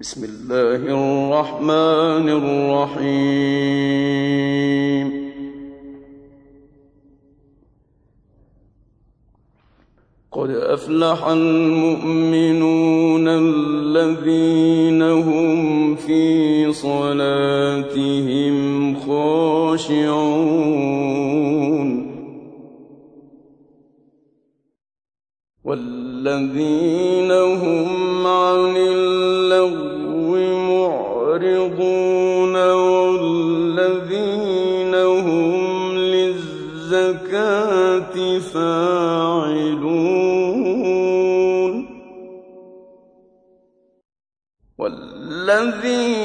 بسم الله الرحمن الرحيم. قد أفلح المؤمنون الذين هم في صلاتهم خاشعون. والذين هم فاعلون والذين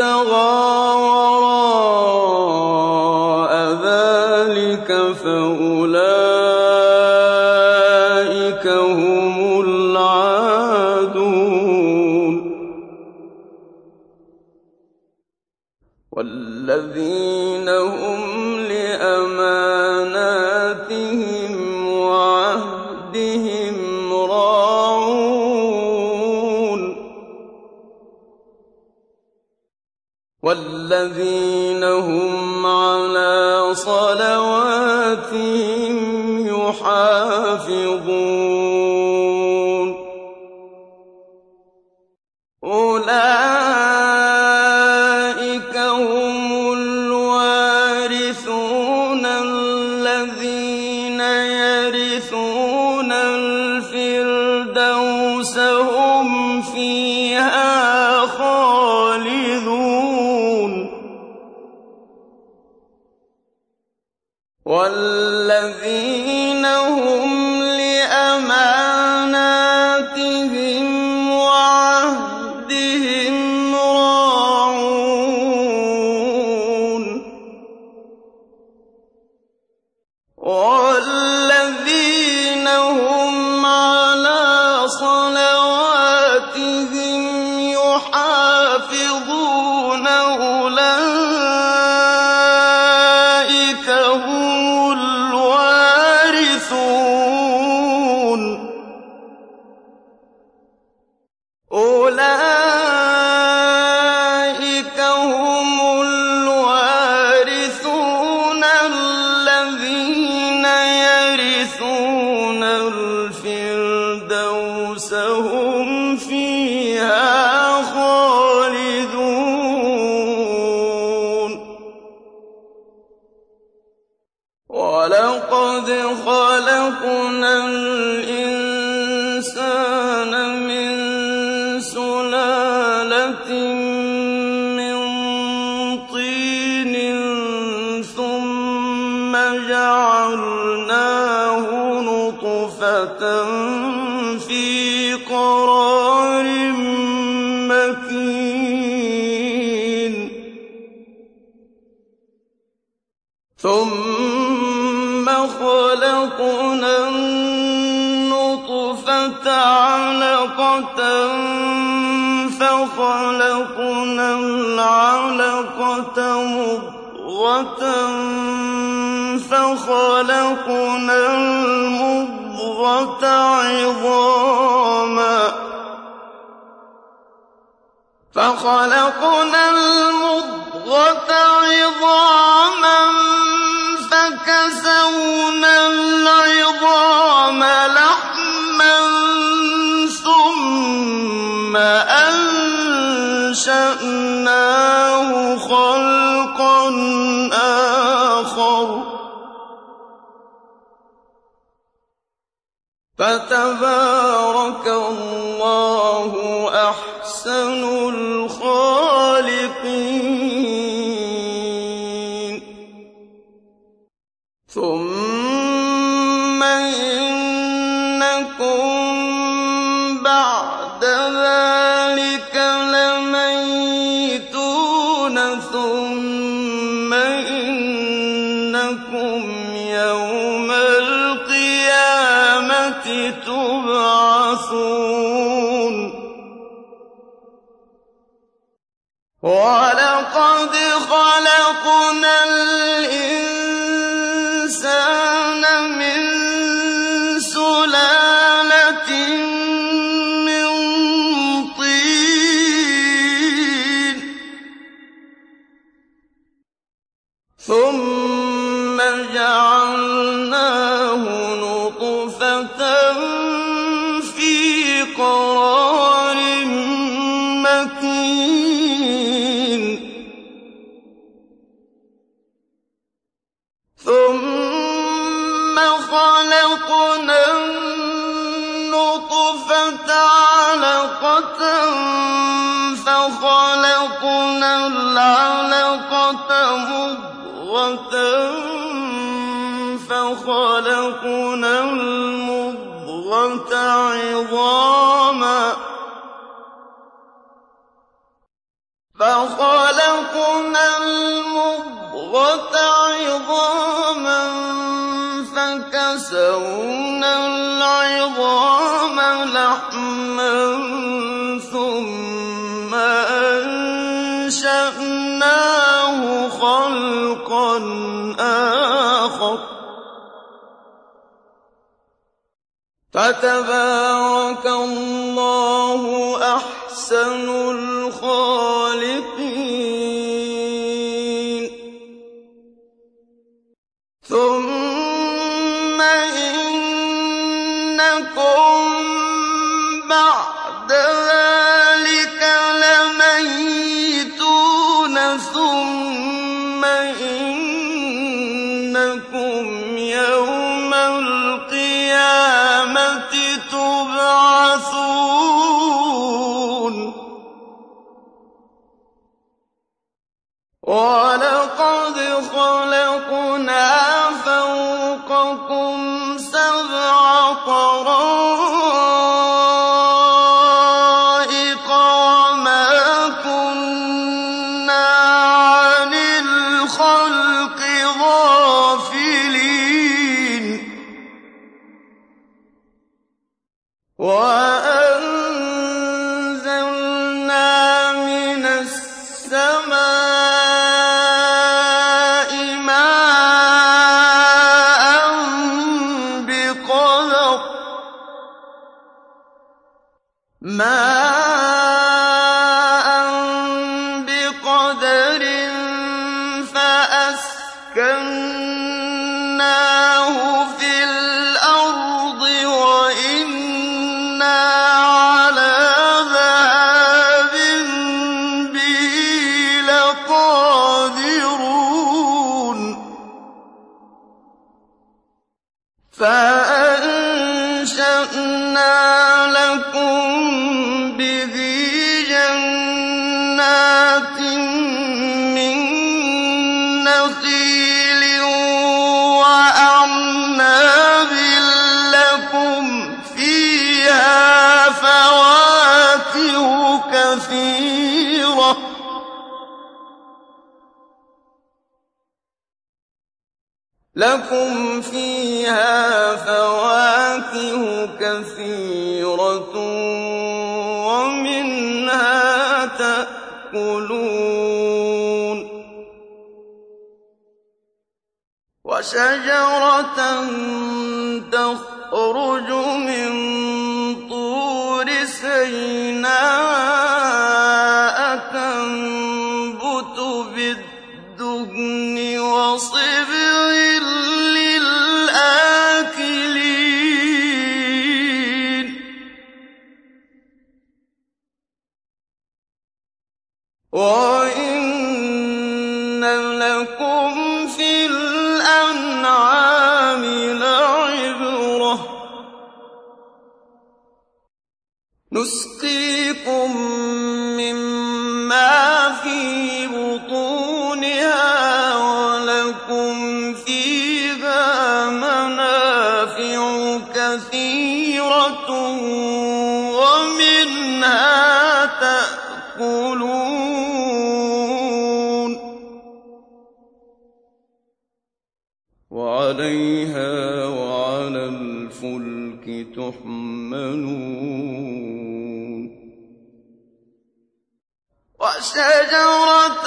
ابْتَغَىٰ ذَٰلِكَ فَأُولَٰئِكَ فتبارك فخلقنا المضغة عظاما. فخلقنا المضغة عظاما فكسونا العظام لحما. فتبارك الله أحسن الخالق What? لكم فيها فواكه كثيرة ومنها تأكلون. وشجرة تخرج من طور سيناء تنبت بالدهن وصير تحملون وشجرة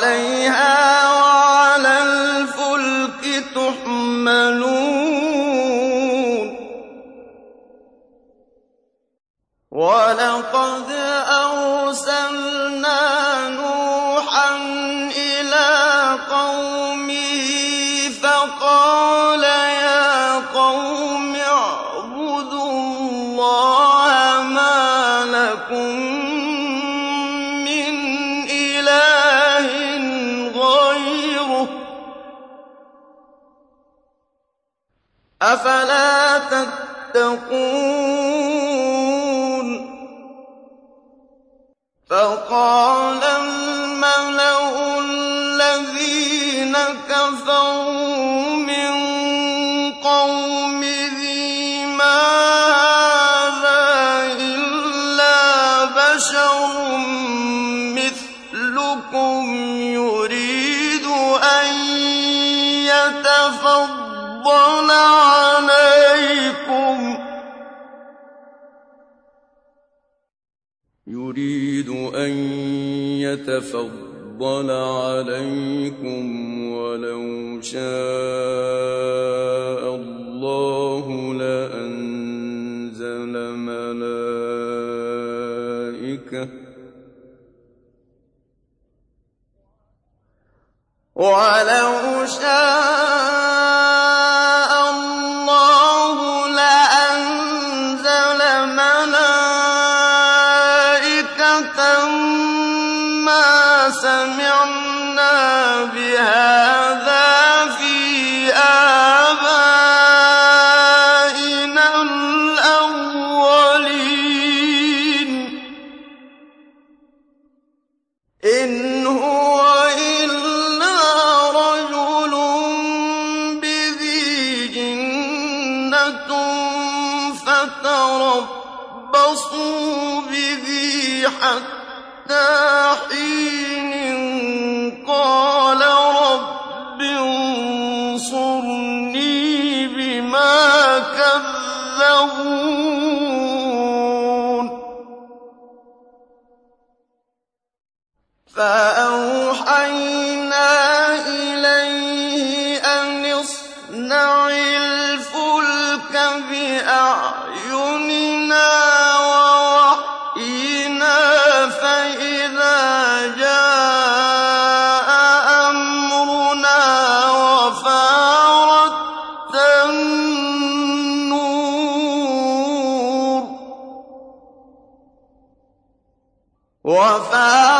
أفلا تتقون فقال الملأ الذين كفروا يريد أن يتفضل عليكم ولو شاء الله لأنزل ملائكة ولو شاء وفاق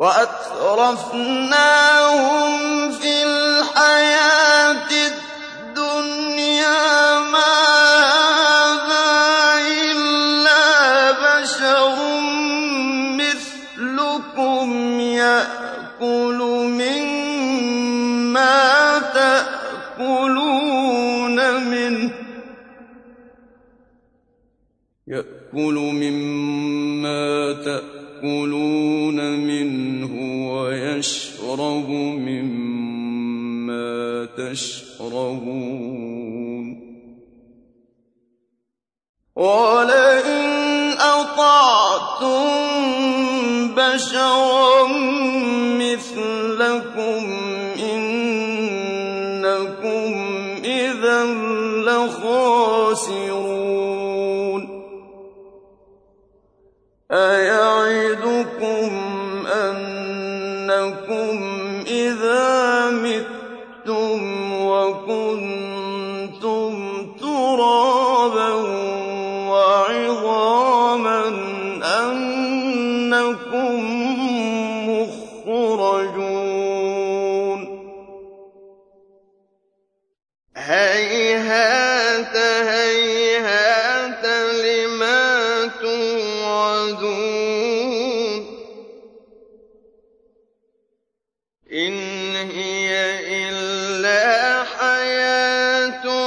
وَأَتْرَفْنَاهُمْ فِي مِمَّا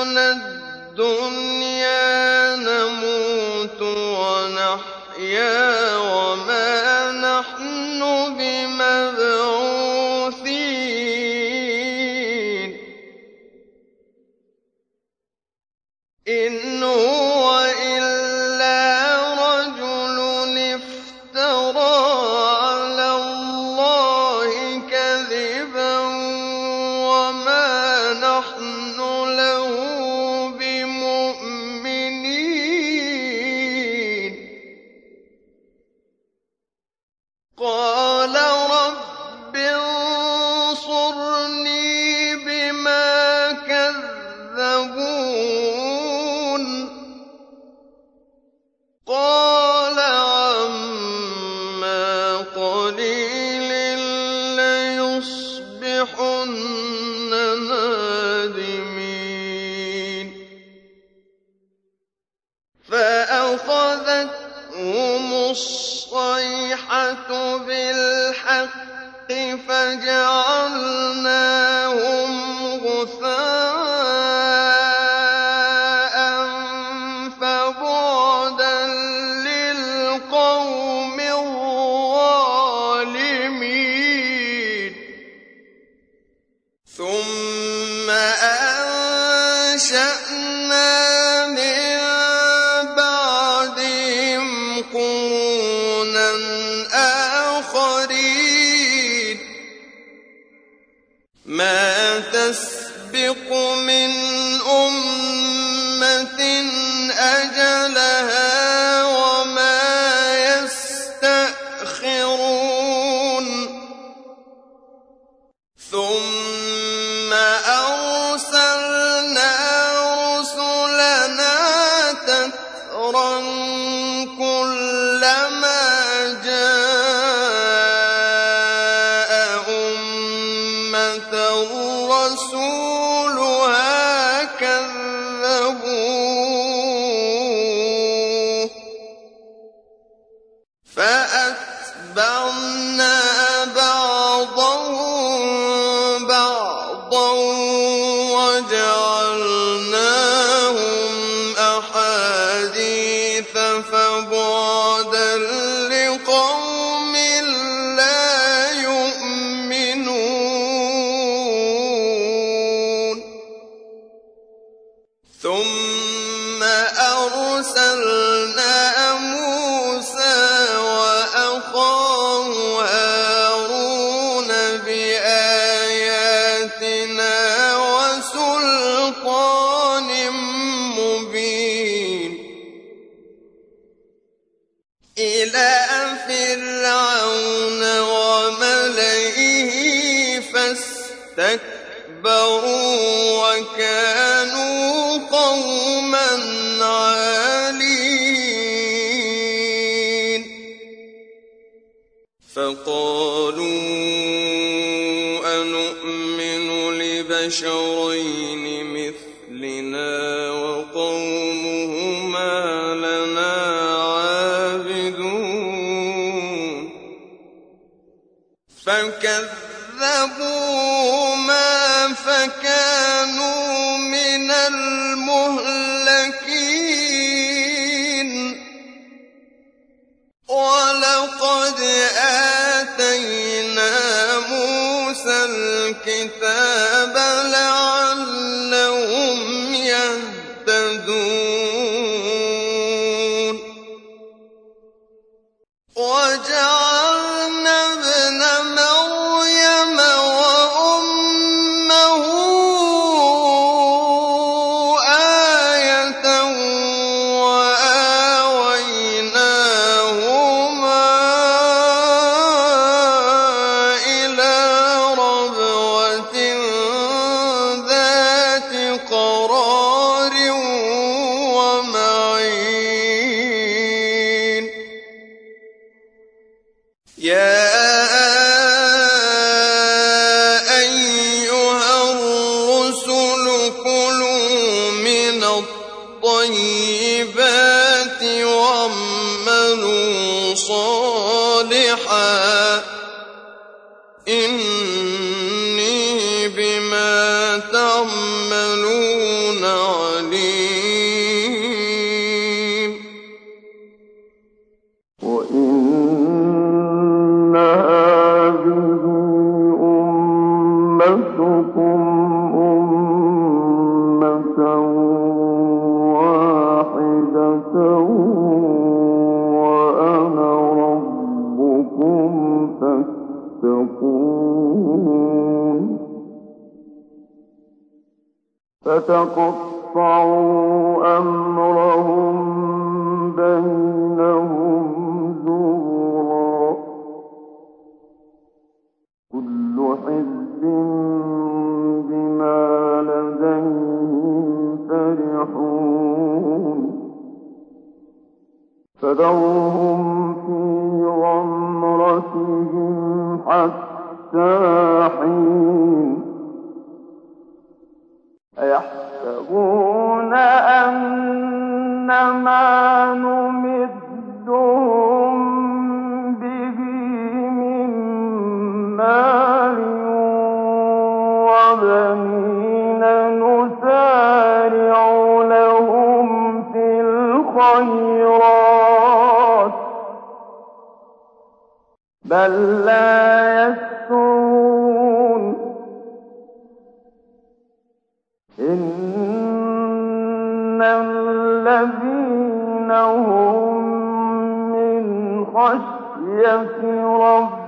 الدُّنْيَا اسْتَكْبَرُوا وَكَانُوا قَوْمًا عَالِينَ. فَقَالُوا أَنُؤْمِنُ لِبَشَرَيْنِ مِثْلِنَا وَقَوْمُهُمَا لَنَا عَابِدُونَ. فَكَذَّبُوا فكانوا को الخيرات بل لا يسترون إن الذين هم من خشية ربهم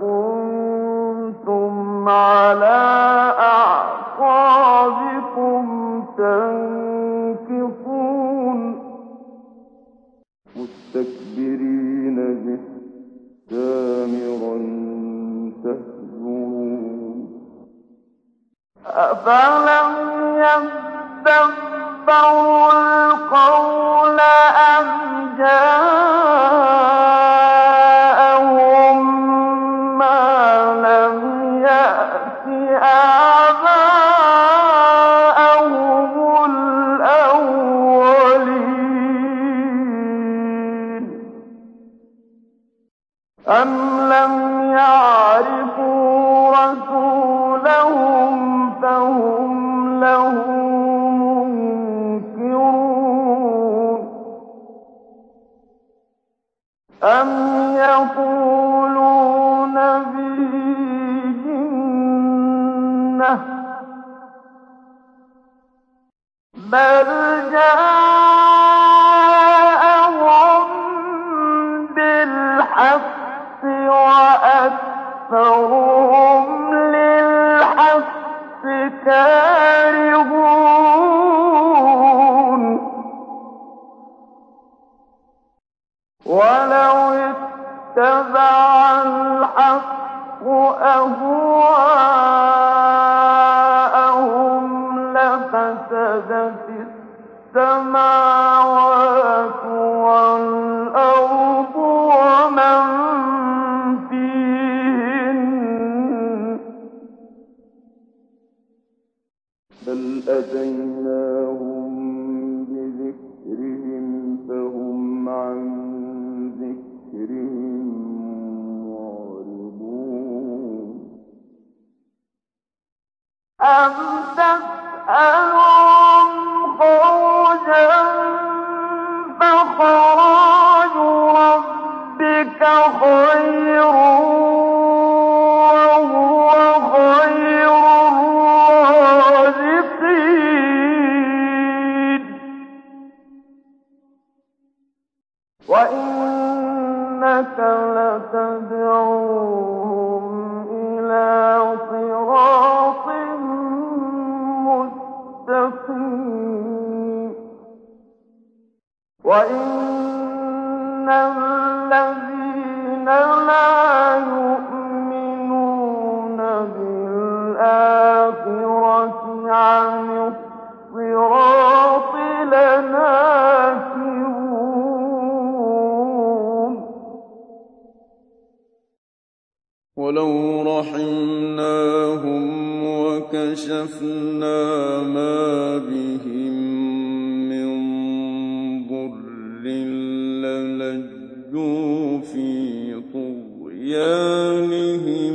فكنتم على لفسدت السماوات والأرض. للجوا في طغيانهم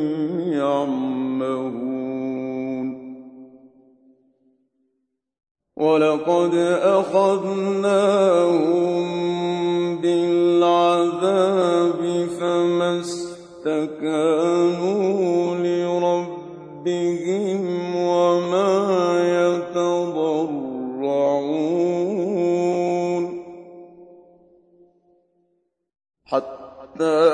يعمهون. ولقد أخذناهم بالعذاب فما استكانوا the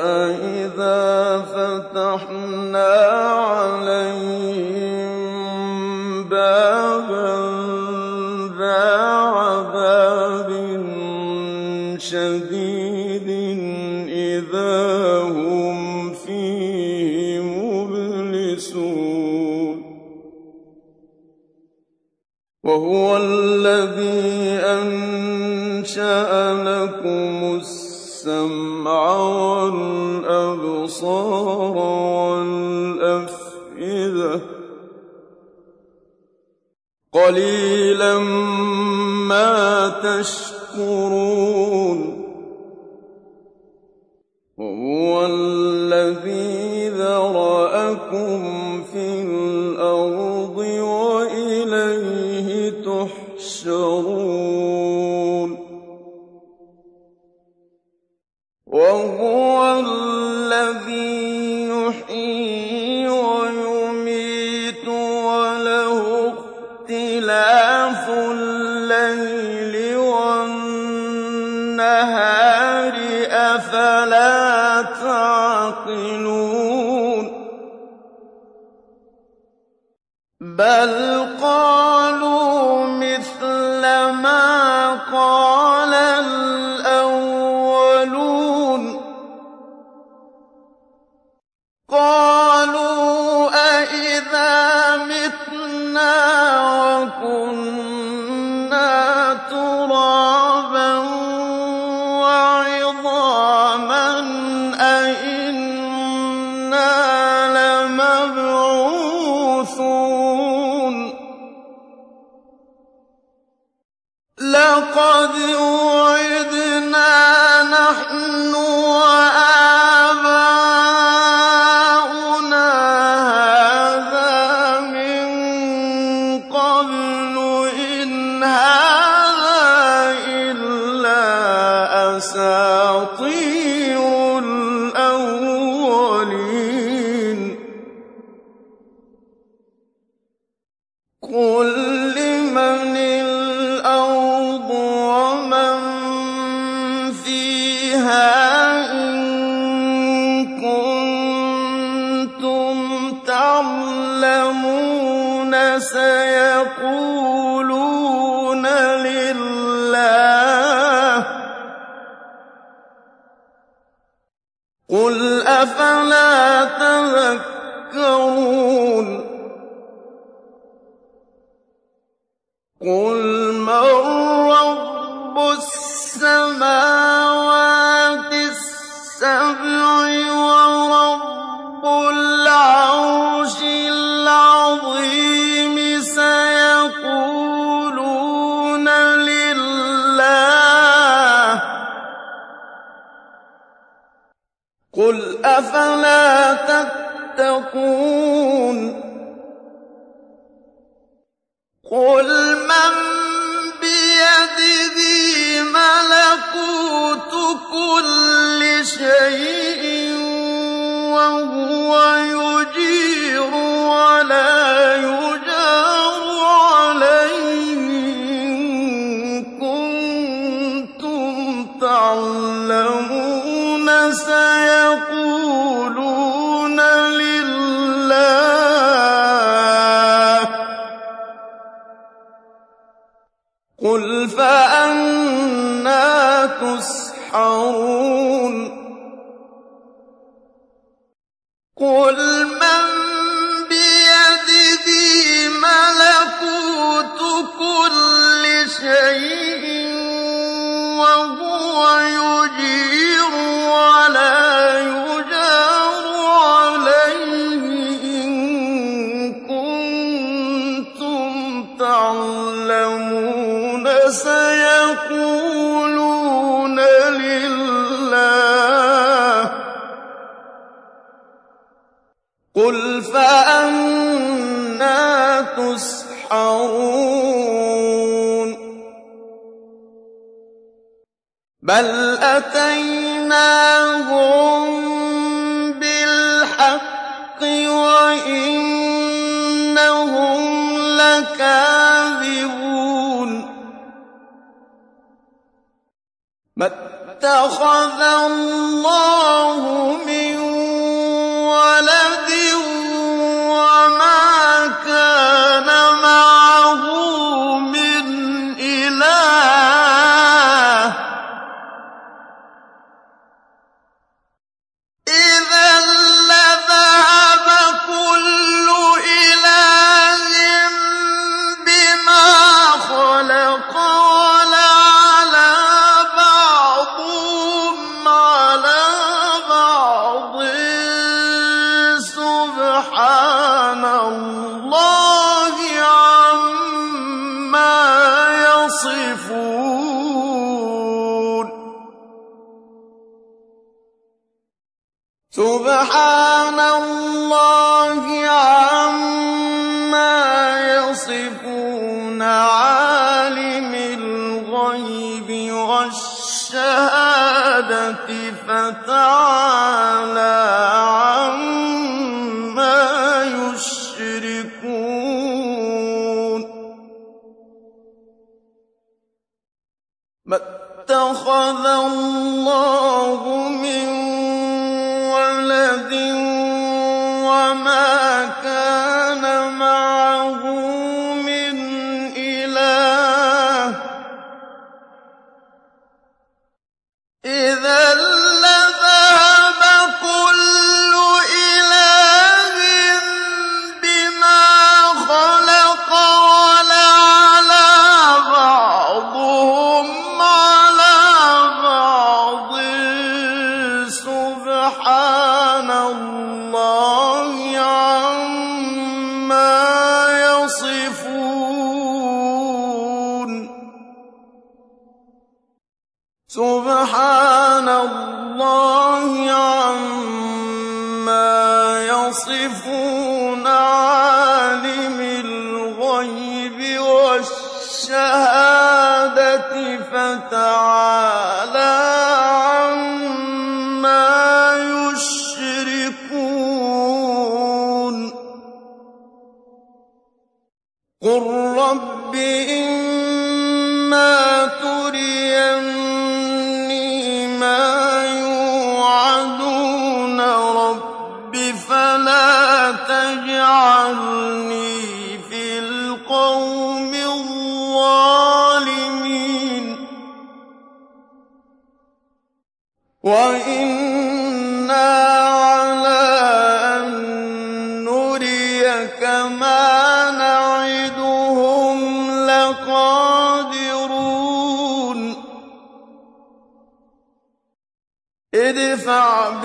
مَّشْكُورٌ يقولون لله قل أفلا تذكرون قل من رب السماوات تتقون قل من بيده ملكوت كل شيء وهو قُلْ فَأَنَّىٰ تُسْحَرُونَ. قُلْ مَن بِيَدِهِ مَلَكُوتُ كُلِّ شَيْءٍ. بَلْ أَتَيْنَاهُم بِالْحَقِّ وَإِنَّهُمْ لَكَاذِبُونَ مَا اتَّخَذَ اللَّهُ مِن سُبْحَانَ اللَّهِ عَمَّا يَصِفُونَ عَالِمِ الْغَيْبِ وَالشَّهَادَةِ فَتَعَالَىٰ عَمَّا يُشْرِكُونَ. مَا اتَّخَذَ اللَّهُ مِن قُل رَّبِّ إِمَّا تُرِيَنِّي مَا يُوعَدُونَ رَبِّ فَلَا تَجْعَلْنِي فِي الْقَوْمِ الظَّالِمِينَ وَإِنَّا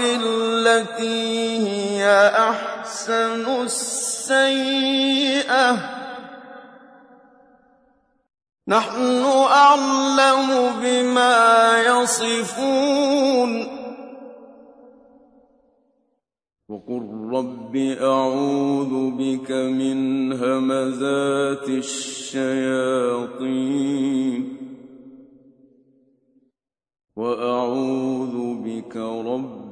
بِالَّتِي هِيَ أَحْسَنُ السَّيِّئَةَ ۚ. نَحْنُ أَعْلَمُ بِمَا يَصِفُونَ. وَقُل رَّبِّ أَعُوذُ بِكَ مِنْ هَمَزَاتِ الشَّيَاطِينِ. وَأَعُوذُ بِكَ رَبِّ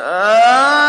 حتى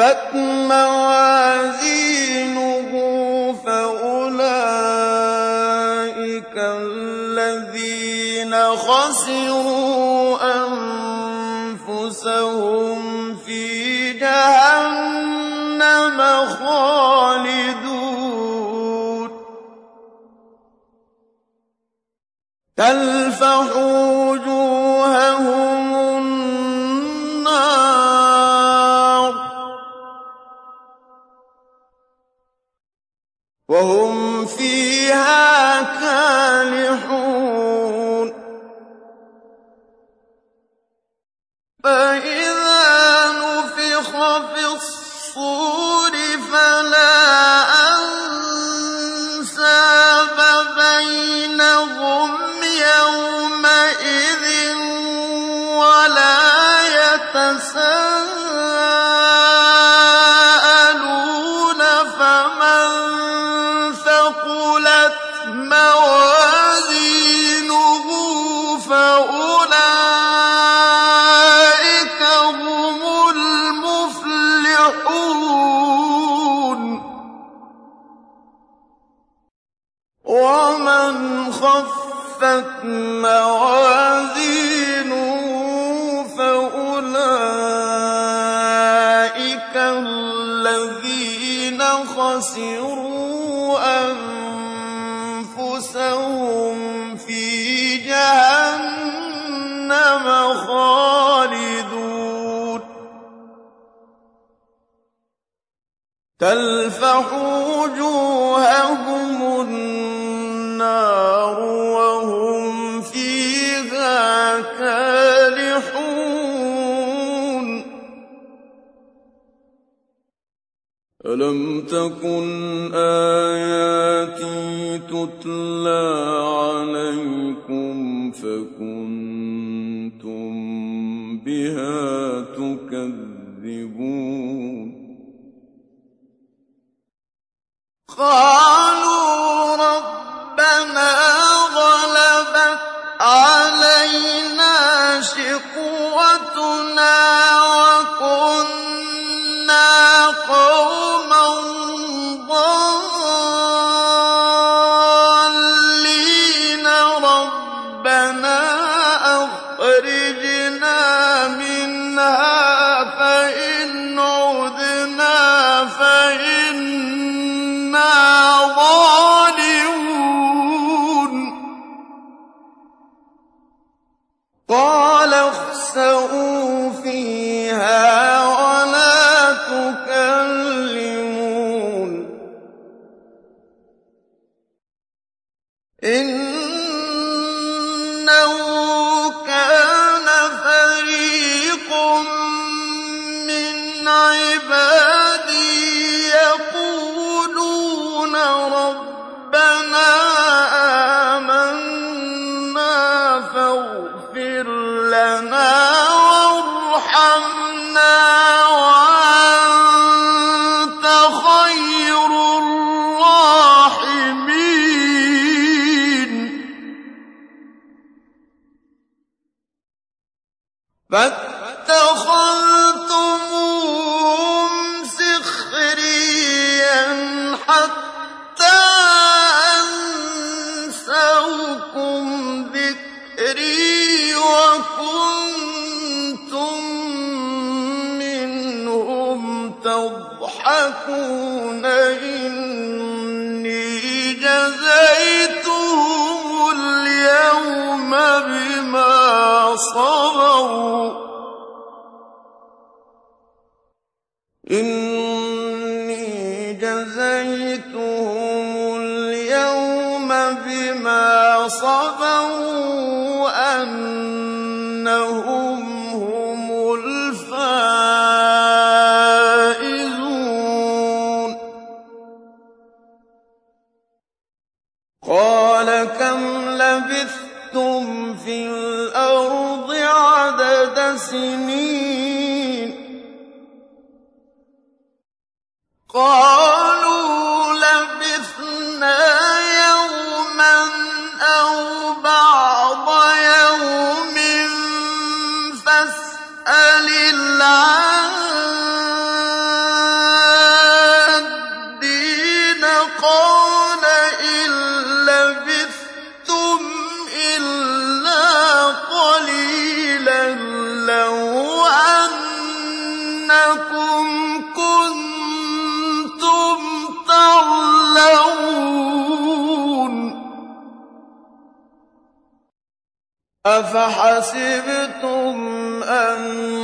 فتمن خسروا أنفسهم في جهنم خالدون. ألم تكن آياتي تتلى عليكم فكنتم بها تكذبون؟ قالوا ربنا غلبت علينا شقوتنا إن أفحسبتم أنما